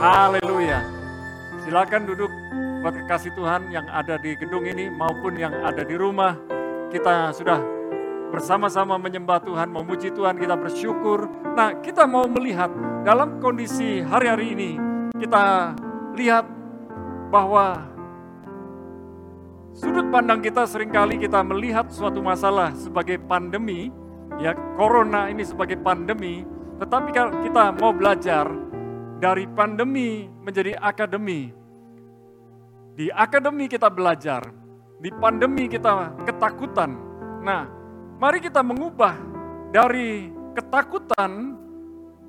Haleluya. Silakan duduk buat kekasih Tuhan yang ada di gedung ini maupun yang ada di rumah. Kita sudah bersama-sama menyembah Tuhan, memuji Tuhan, kita bersyukur. Nah, kita mau melihat dalam kondisi hari-hari ini, kita lihat bahwa sudut pandang kita sering kali kita melihat suatu masalah sebagai pandemi, ya corona ini sebagai pandemi, tetapi kalau kita mau belajar dari pandemi menjadi akademi. Di akademi kita belajar, di pandemi kita ketakutan. Nah, mari kita mengubah dari ketakutan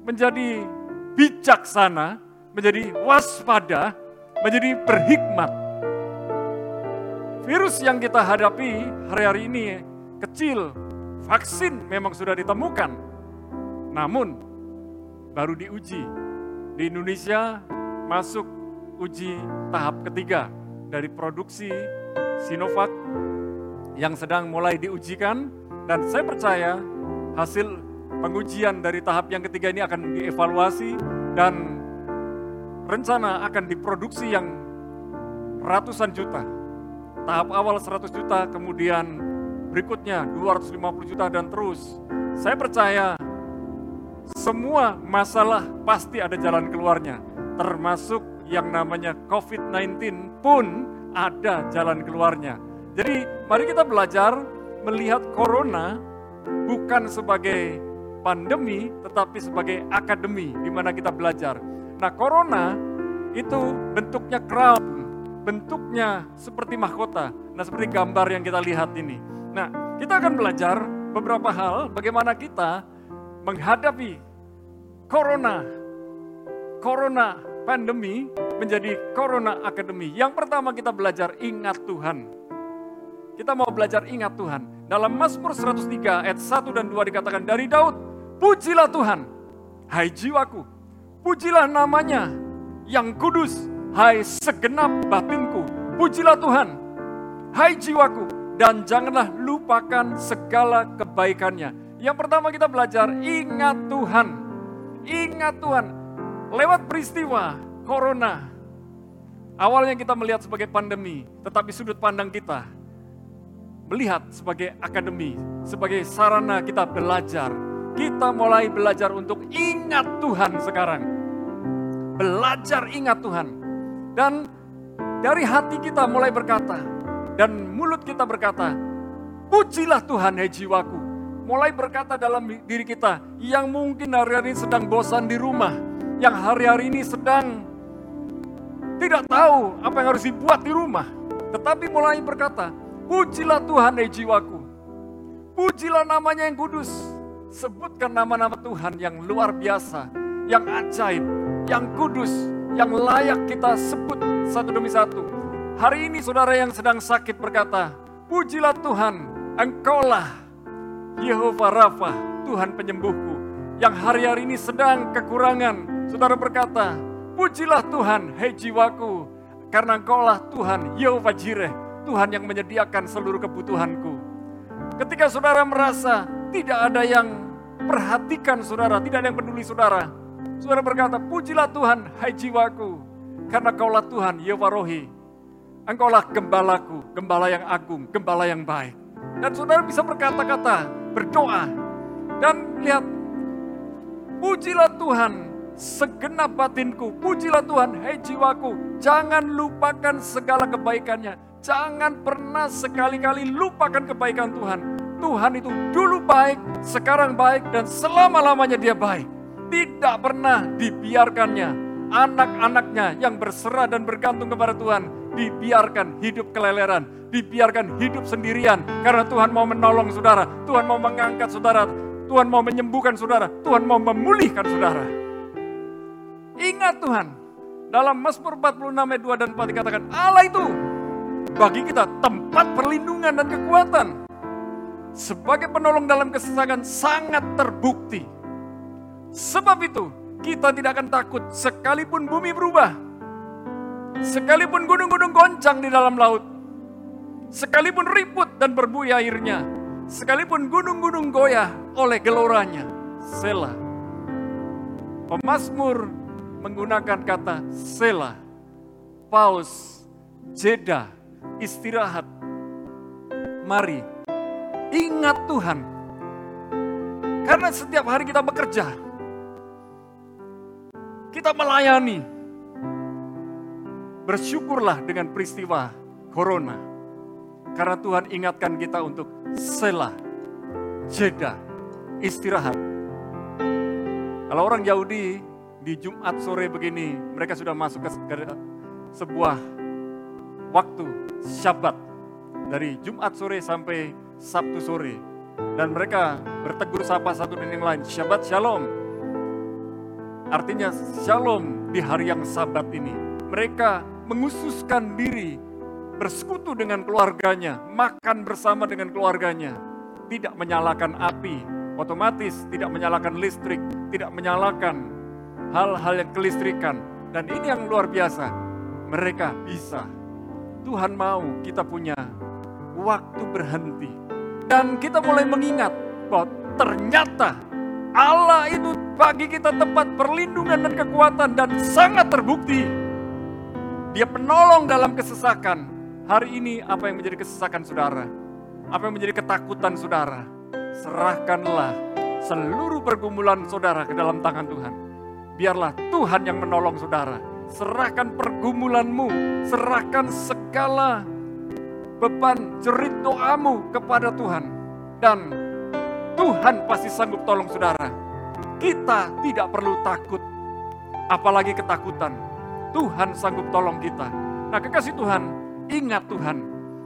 menjadi bijaksana, menjadi waspada, menjadi berhikmat. Virus yang kita hadapi hari-hari ini kecil, vaksin memang sudah ditemukan, namun baru diuji. Di Indonesia masuk uji tahap ketiga dari produksi Sinovac yang sedang mulai diujikan dan saya percaya hasil pengujian dari tahap yang ketiga ini akan dievaluasi dan rencana akan diproduksi yang ratusan juta. Tahap awal 100 juta, kemudian berikutnya 250 juta dan terus. Saya percaya semua masalah pasti ada jalan keluarnya, termasuk yang namanya COVID-19 pun ada jalan keluarnya. Jadi mari kita belajar melihat corona bukan sebagai pandemi, tetapi sebagai akademi di mana kita belajar. Nah corona itu bentuknya crown, bentuknya seperti mahkota. Nah seperti gambar yang kita lihat ini. Nah kita akan belajar beberapa hal bagaimana kita menghadapi corona. Corona pandemi menjadi corona akademi. Yang pertama kita belajar ingat Tuhan. Kita mau belajar ingat Tuhan. Dalam Mazmur 103 ayat 1 dan 2 dikatakan dari Daud, pujilah Tuhan, hai jiwaku, pujilah namanya yang kudus, hai segenap batinku, pujilah Tuhan, hai jiwaku, dan janganlah lupakan segala kebaikannya. Yang pertama kita belajar, ingat Tuhan. Ingat Tuhan, lewat peristiwa corona. Awalnya kita melihat sebagai pandemi, tetapi sudut pandang kita melihat sebagai akademi, sebagai sarana kita belajar. Kita mulai belajar untuk ingat Tuhan sekarang. Belajar ingat Tuhan. Dan dari hati kita mulai berkata, dan mulut kita berkata, pujilah Tuhan hai jiwaku. Mulai berkata dalam diri kita, yang mungkin hari-hari ini sedang bosan di rumah, yang hari-hari ini sedang tidak tahu apa yang harus dibuat di rumah. Tetapi mulai berkata, pujilah Tuhan hai jiwaku. Pujilah namanya yang kudus. Sebutkan nama-nama Tuhan yang luar biasa, yang ajaib, yang kudus, yang layak kita sebut satu demi satu. Hari ini saudara yang sedang sakit berkata, pujilah Tuhan, engkaulah Yehova Rafa, Tuhan penyembuhku. Yang hari-hari ini sedang kekurangan, saudara berkata, pujilah Tuhan, hei jiwaku, karena engkaulah Tuhan, Yehova Jireh, Tuhan yang menyediakan seluruh kebutuhanku. Ketika saudara merasa tidak ada yang perhatikan saudara, tidak ada yang peduli saudara, saudara berkata, pujilah Tuhan, hai jiwaku, karena kaulah Tuhan, Yehova Rohi, engkaulah gembalaku, gembala yang agung, gembala yang baik. Dan saudara bisa berkata-kata, berdoa, dan lihat, pujilah Tuhan, segenap batinku, pujilah Tuhan, hei jiwaku, jangan lupakan segala kebaikannya, jangan pernah sekali-kali lupakan kebaikan Tuhan. Tuhan itu dulu baik, sekarang baik, dan selama-lamanya dia baik. Tidak pernah dibiarkannya anak-anaknya yang berserah dan bergantung kepada Tuhan dibiarkan hidup keleleran, dibiarkan hidup sendirian karena Tuhan mau menolong saudara, Tuhan mau mengangkat saudara, Tuhan mau menyembuhkan saudara, Tuhan mau memulihkan saudara. Ingat Tuhan, dalam Mazmur 46 ayat 2 dan 4 dikatakan Allah itu bagi kita tempat perlindungan dan kekuatan. Sebagai penolong dalam kesesakan sangat terbukti. Sebab itu kita tidak akan takut sekalipun bumi berubah. Sekalipun gunung-gunung goncang di dalam laut. Sekalipun ribut dan berbuih airnya. Sekalipun gunung-gunung goyah oleh geloranya. Selah. Pemasmur menggunakan kata sela, paus, jeda, istirahat. Mari ingat Tuhan. Karena setiap hari kita bekerja, kita melayani. Bersyukurlah dengan peristiwa corona. Karena Tuhan ingatkan kita untuk sela, jeda, istirahat. Kalau orang Yahudi di Jumat sore begini, mereka sudah masuk ke sebuah waktu Syabat dari Jumat sore sampai Sabtu sore. Dan mereka bertegur sapa satu dengan yang lain, Syabat Shalom. Artinya Shalom di hari yang sabat ini. Mereka mengususkan diri bersekutu dengan keluarganya, makan bersama dengan keluarganya, tidak menyalakan api, otomatis tidak menyalakan listrik, tidak menyalakan hal-hal yang kelistrikan. Dan ini yang luar biasa, mereka bisa. Tuhan mau kita punya waktu berhenti. Dan kita mulai mengingat bahwa ternyata Allah itu bagi kita tempat perlindungan dan kekuatan dan sangat terbukti. Dia penolong dalam kesesakan. Hari ini apa yang menjadi kesesakan saudara? Apa yang menjadi ketakutan saudara? Serahkanlah seluruh pergumulan saudara ke dalam tangan Tuhan biarlah Tuhan yang menolong saudara. Serahkan pergumulanmu, serahkan segala beban jerit doamu kepada Tuhan. Dan Tuhan pasti sanggup tolong saudara. Kita tidak perlu takut, apalagi ketakutan. Tuhan sanggup tolong kita. Nah kekasih Tuhan, ingat Tuhan,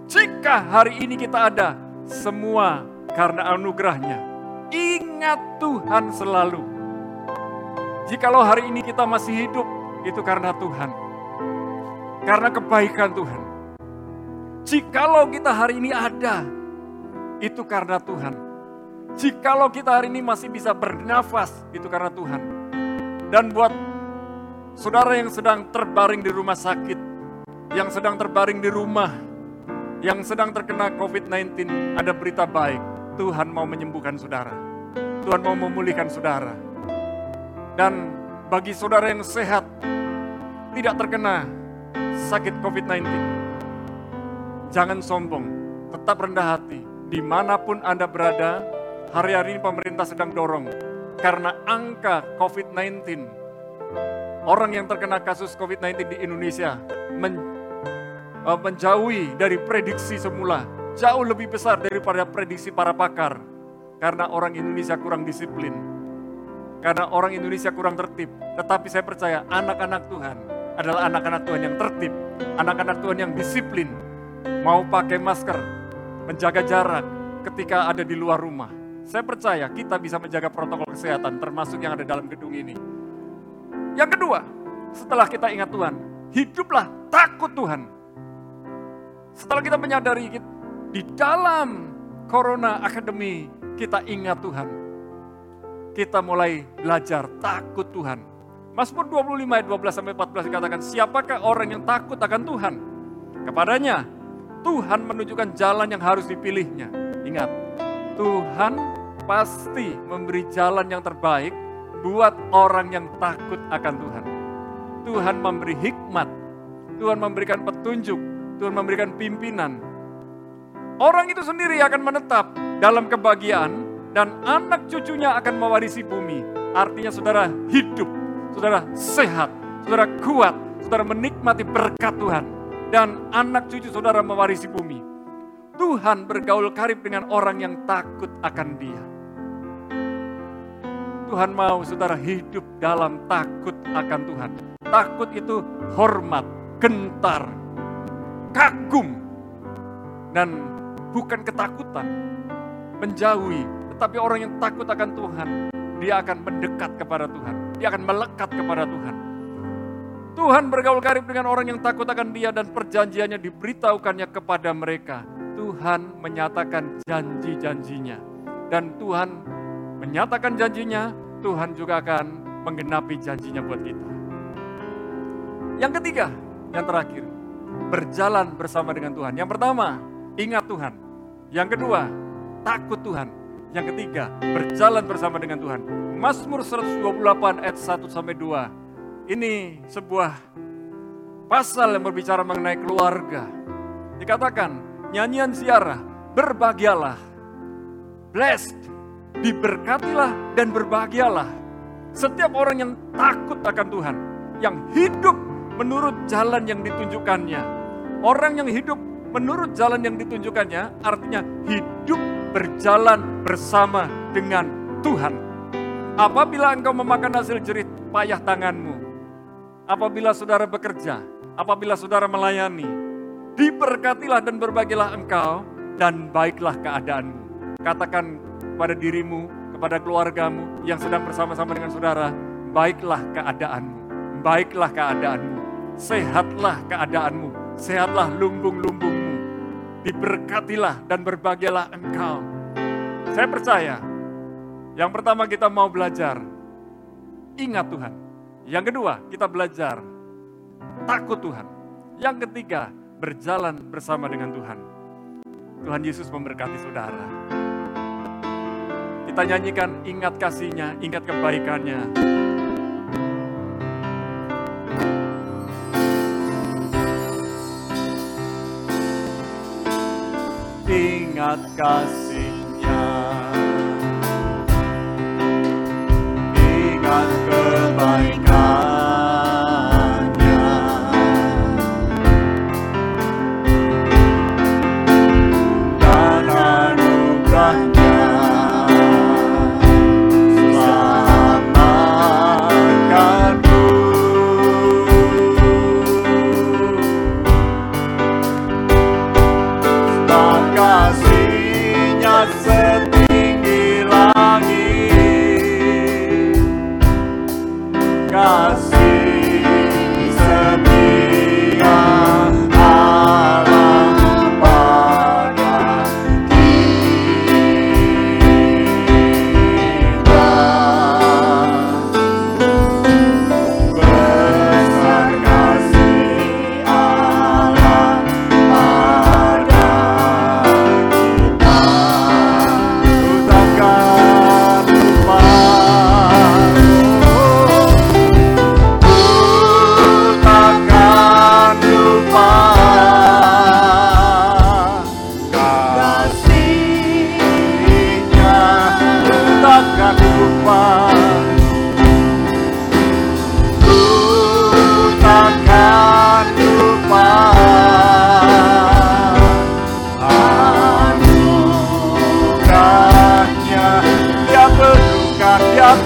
jika hari ini kita ada, semua karena anugerahnya. Ingat Tuhan selalu Jikalau hari ini kita masih hidup, itu karena Tuhan. Karena kebaikan Tuhan. Jikalau kita hari ini ada, itu karena Tuhan. Jikalau kita hari ini masih bisa bernafas, itu karena Tuhan. Dan buat saudara yang sedang terbaring di rumah sakit, yang sedang terbaring di rumah, yang sedang terkena COVID-19, ada berita baik. Tuhan mau menyembuhkan saudara. Tuhan mau memulihkan saudara. Dan bagi saudara yang sehat, tidak terkena sakit COVID-19, jangan sombong, tetap rendah hati. Di mana pun Anda berada, hari-hari ini pemerintah sedang dorong. Karena angka COVID-19, orang yang terkena kasus COVID-19 di Indonesia men, uh, menjauhi dari prediksi semula. Jauh lebih besar daripada prediksi para pakar. Karena orang Indonesia kurang disiplin karena orang Indonesia kurang tertib. Tetapi saya percaya anak-anak Tuhan adalah anak-anak Tuhan yang tertib, anak-anak Tuhan yang disiplin, mau pakai masker, menjaga jarak ketika ada di luar rumah. Saya percaya kita bisa menjaga protokol kesehatan termasuk yang ada dalam gedung ini. Yang kedua, setelah kita ingat Tuhan, hiduplah takut Tuhan. Setelah kita menyadari di dalam Corona Academy kita ingat Tuhan kita mulai belajar takut Tuhan. Mazmur 25 ayat 12 sampai 14 dikatakan, siapakah orang yang takut akan Tuhan? Kepadanya, Tuhan menunjukkan jalan yang harus dipilihnya. Ingat, Tuhan pasti memberi jalan yang terbaik buat orang yang takut akan Tuhan. Tuhan memberi hikmat, Tuhan memberikan petunjuk, Tuhan memberikan pimpinan. Orang itu sendiri akan menetap dalam kebahagiaan dan anak cucunya akan mewarisi bumi. Artinya saudara hidup, saudara sehat, saudara kuat, saudara menikmati berkat Tuhan. Dan anak cucu saudara mewarisi bumi. Tuhan bergaul karib dengan orang yang takut akan dia. Tuhan mau saudara hidup dalam takut akan Tuhan. Takut itu hormat, gentar, kagum, dan bukan ketakutan. Menjauhi tetapi orang yang takut akan Tuhan, dia akan mendekat kepada Tuhan. Dia akan melekat kepada Tuhan. Tuhan bergaul karib dengan orang yang takut akan dia dan perjanjiannya diberitahukannya kepada mereka. Tuhan menyatakan janji-janjinya. Dan Tuhan menyatakan janjinya, Tuhan juga akan menggenapi janjinya buat kita. Yang ketiga, yang terakhir, berjalan bersama dengan Tuhan. Yang pertama, ingat Tuhan. Yang kedua, takut Tuhan. Yang ketiga, berjalan bersama dengan Tuhan. Mazmur 128 ayat 1 sampai 2. ini sebuah pasal yang berbicara mengenai keluarga. Dikatakan, nyanyian siara, berbahagialah, blessed, diberkatilah dan berbahagialah. Setiap orang yang takut akan Tuhan, yang hidup menurut jalan yang ditunjukkannya. Orang yang hidup menurut jalan yang ditunjukkannya artinya hidup berjalan bersama dengan Tuhan. Apabila engkau memakan hasil jerit payah tanganmu, apabila saudara bekerja, apabila saudara melayani, diberkatilah dan berbagilah engkau dan baiklah keadaanmu. Katakan pada dirimu, kepada keluargamu yang sedang bersama-sama dengan saudara, baiklah keadaanmu, baiklah keadaanmu, sehatlah keadaanmu, sehatlah lumbung-lumbungmu, diberkatilah dan berbahagialah engkau. Saya percaya, yang pertama kita mau belajar, ingat Tuhan. Yang kedua, kita belajar takut Tuhan. Yang ketiga, berjalan bersama dengan Tuhan. Tuhan Yesus memberkati saudara. Kita nyanyikan ingat kasihnya, ingat kebaikannya. Ingat kasihnya Ingat kebaikannya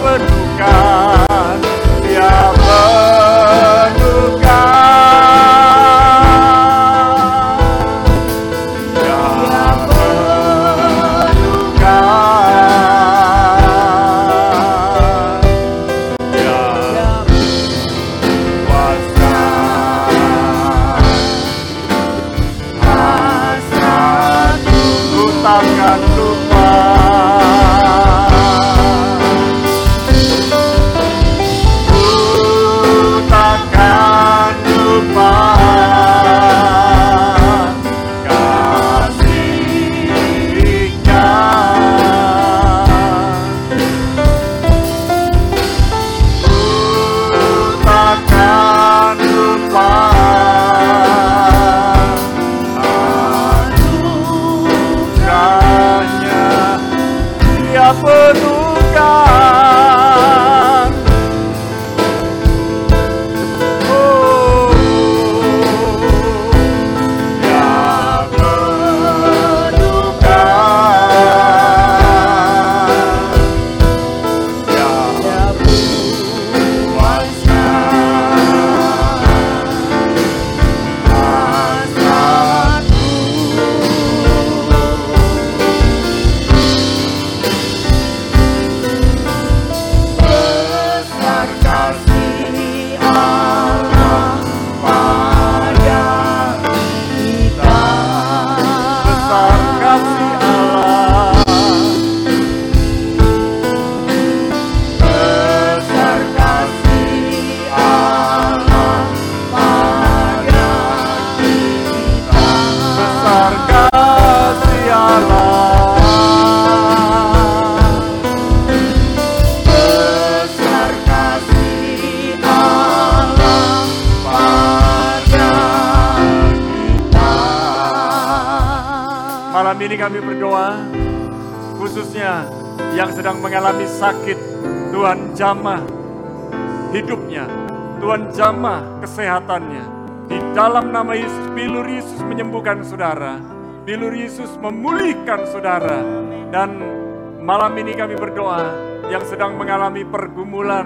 penuhkan ini kami berdoa, khususnya yang sedang mengalami sakit, Tuhan jamah hidupnya, Tuhan jamah kesehatannya. Di dalam nama Yesus, bilur Yesus menyembuhkan saudara, bilur Yesus memulihkan saudara. Dan malam ini kami berdoa, yang sedang mengalami pergumulan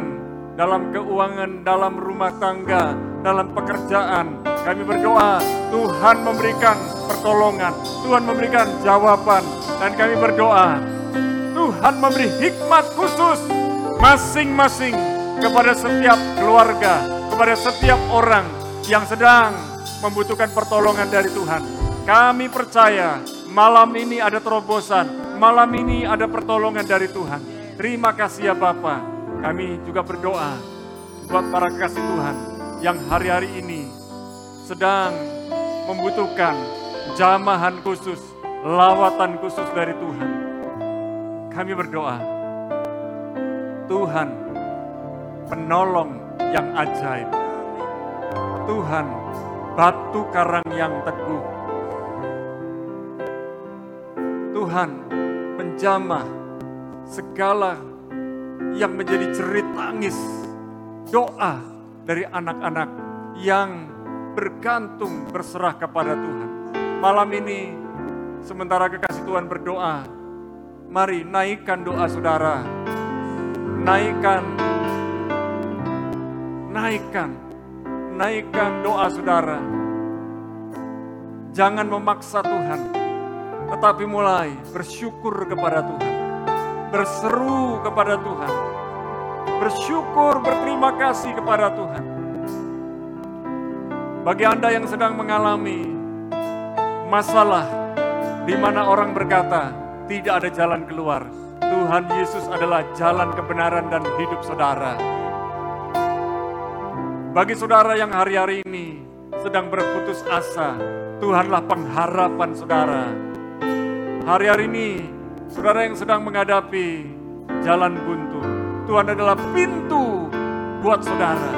dalam keuangan, dalam rumah tangga, dalam pekerjaan. Kami berdoa, Tuhan memberikan pertolongan, Tuhan memberikan jawaban, dan kami berdoa, Tuhan memberi hikmat khusus masing-masing kepada setiap keluarga, kepada setiap orang yang sedang membutuhkan pertolongan dari Tuhan. Kami percaya malam ini ada terobosan, malam ini ada pertolongan dari Tuhan. Terima kasih ya Bapak. Kami juga berdoa buat para kasih Tuhan yang hari-hari ini sedang membutuhkan jamahan khusus, lawatan khusus dari Tuhan. Kami berdoa, Tuhan penolong yang ajaib. Tuhan batu karang yang teguh. Tuhan penjamah segala yang menjadi jerit tangis doa dari anak-anak yang bergantung berserah kepada Tuhan. Malam ini sementara kekasih Tuhan berdoa, mari naikkan doa saudara. Naikkan naikkan naikkan doa saudara. Jangan memaksa Tuhan, tetapi mulai bersyukur kepada Tuhan. Berseru kepada Tuhan. Bersyukur, berterima kasih kepada Tuhan. Bagi Anda yang sedang mengalami masalah di mana orang berkata tidak ada jalan keluar, Tuhan Yesus adalah jalan kebenaran dan hidup saudara. Bagi saudara yang hari-hari ini sedang berputus asa, Tuhanlah pengharapan saudara. Hari-hari ini, saudara yang sedang menghadapi jalan buntu, Tuhan adalah pintu buat saudara.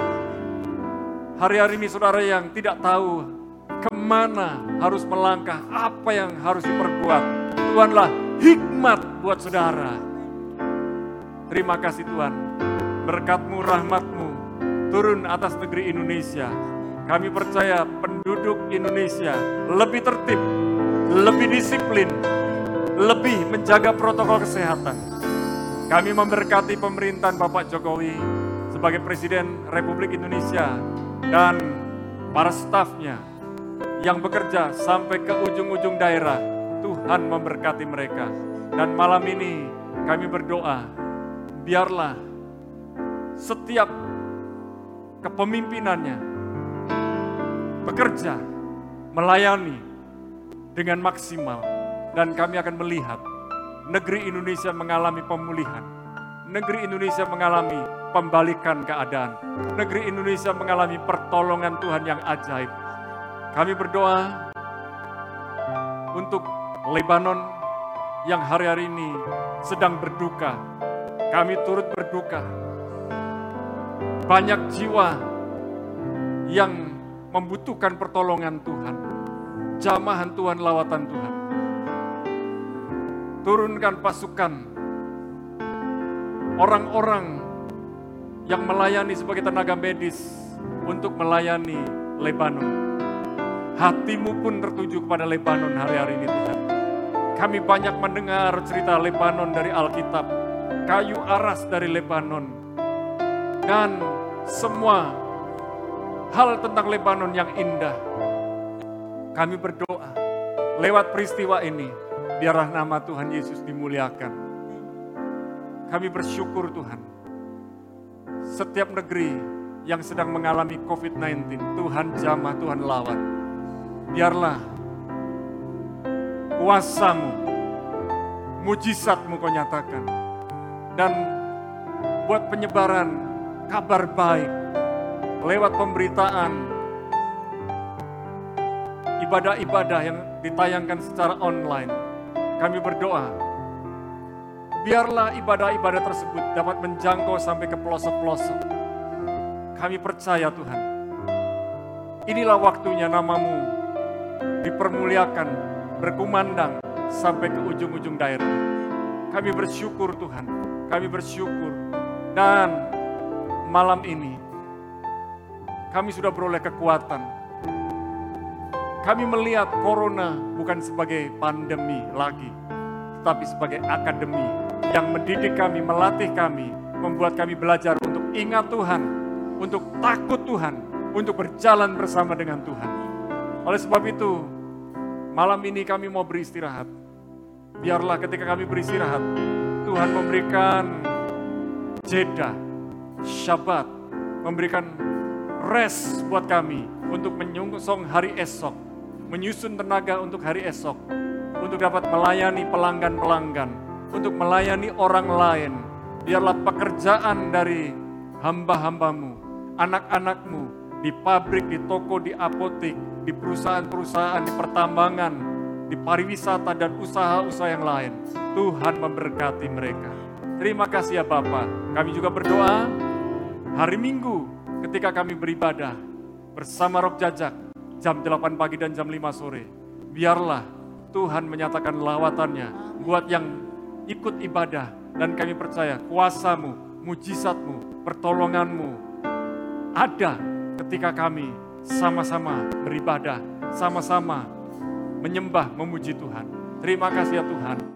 Hari-hari ini saudara yang tidak tahu ke mana harus melangkah, apa yang harus diperbuat. Tuhanlah hikmat buat saudara. Terima kasih Tuhan, berkatmu, rahmatmu turun atas negeri Indonesia. Kami percaya penduduk Indonesia lebih tertib, lebih disiplin, lebih menjaga protokol kesehatan. Kami memberkati pemerintahan Bapak Jokowi sebagai Presiden Republik Indonesia dan para stafnya yang bekerja sampai ke ujung-ujung daerah. Tuhan memberkati mereka. Dan malam ini kami berdoa, biarlah setiap kepemimpinannya bekerja, melayani dengan maksimal. Dan kami akan melihat negeri Indonesia mengalami pemulihan. Negeri Indonesia mengalami pembalikan keadaan. Negeri Indonesia mengalami pertolongan Tuhan yang ajaib. Kami berdoa untuk Lebanon yang hari-hari ini sedang berduka. Kami turut berduka. Banyak jiwa yang membutuhkan pertolongan Tuhan. Jamahan Tuhan, lawatan Tuhan. Turunkan pasukan orang-orang yang melayani sebagai tenaga medis untuk melayani Lebanon. Hatimu pun tertuju kepada Lebanon hari-hari ini Tuhan. Kami banyak mendengar cerita Lebanon dari Alkitab, kayu aras dari Lebanon, dan semua hal tentang Lebanon yang indah. Kami berdoa lewat peristiwa ini, biarlah nama Tuhan Yesus dimuliakan. Kami bersyukur Tuhan, setiap negeri yang sedang mengalami COVID-19, Tuhan jamah, Tuhan lawan. Biarlah kuasamu, mujizatmu kau nyatakan. Dan buat penyebaran kabar baik lewat pemberitaan ibadah-ibadah yang ditayangkan secara online. Kami berdoa, biarlah ibadah-ibadah tersebut dapat menjangkau sampai ke pelosok-pelosok. Kami percaya Tuhan, inilah waktunya namamu dipermuliakan, berkumandang sampai ke ujung-ujung daerah. Kami bersyukur Tuhan, kami bersyukur. Dan malam ini kami sudah beroleh kekuatan. Kami melihat corona bukan sebagai pandemi lagi, tetapi sebagai akademi yang mendidik kami, melatih kami, membuat kami belajar untuk ingat Tuhan, untuk takut Tuhan, untuk berjalan bersama dengan Tuhan. Oleh sebab itu, malam ini kami mau beristirahat. Biarlah ketika kami beristirahat, Tuhan memberikan jeda, syabat, memberikan rest buat kami untuk menyungsong hari esok, menyusun tenaga untuk hari esok, untuk dapat melayani pelanggan-pelanggan, untuk melayani orang lain. Biarlah pekerjaan dari hamba-hambamu, anak-anakmu, di pabrik, di toko, di apotik, di perusahaan-perusahaan, di pertambangan, di pariwisata dan usaha-usaha yang lain. Tuhan memberkati mereka. Terima kasih ya Bapak. Kami juga berdoa hari Minggu ketika kami beribadah bersama Rob Jajak jam 8 pagi dan jam 5 sore. Biarlah Tuhan menyatakan lawatannya buat yang ikut ibadah dan kami percaya kuasamu, mujizatmu, pertolonganmu ada ketika kami sama-sama beribadah, sama-sama menyembah, memuji Tuhan. Terima kasih ya Tuhan.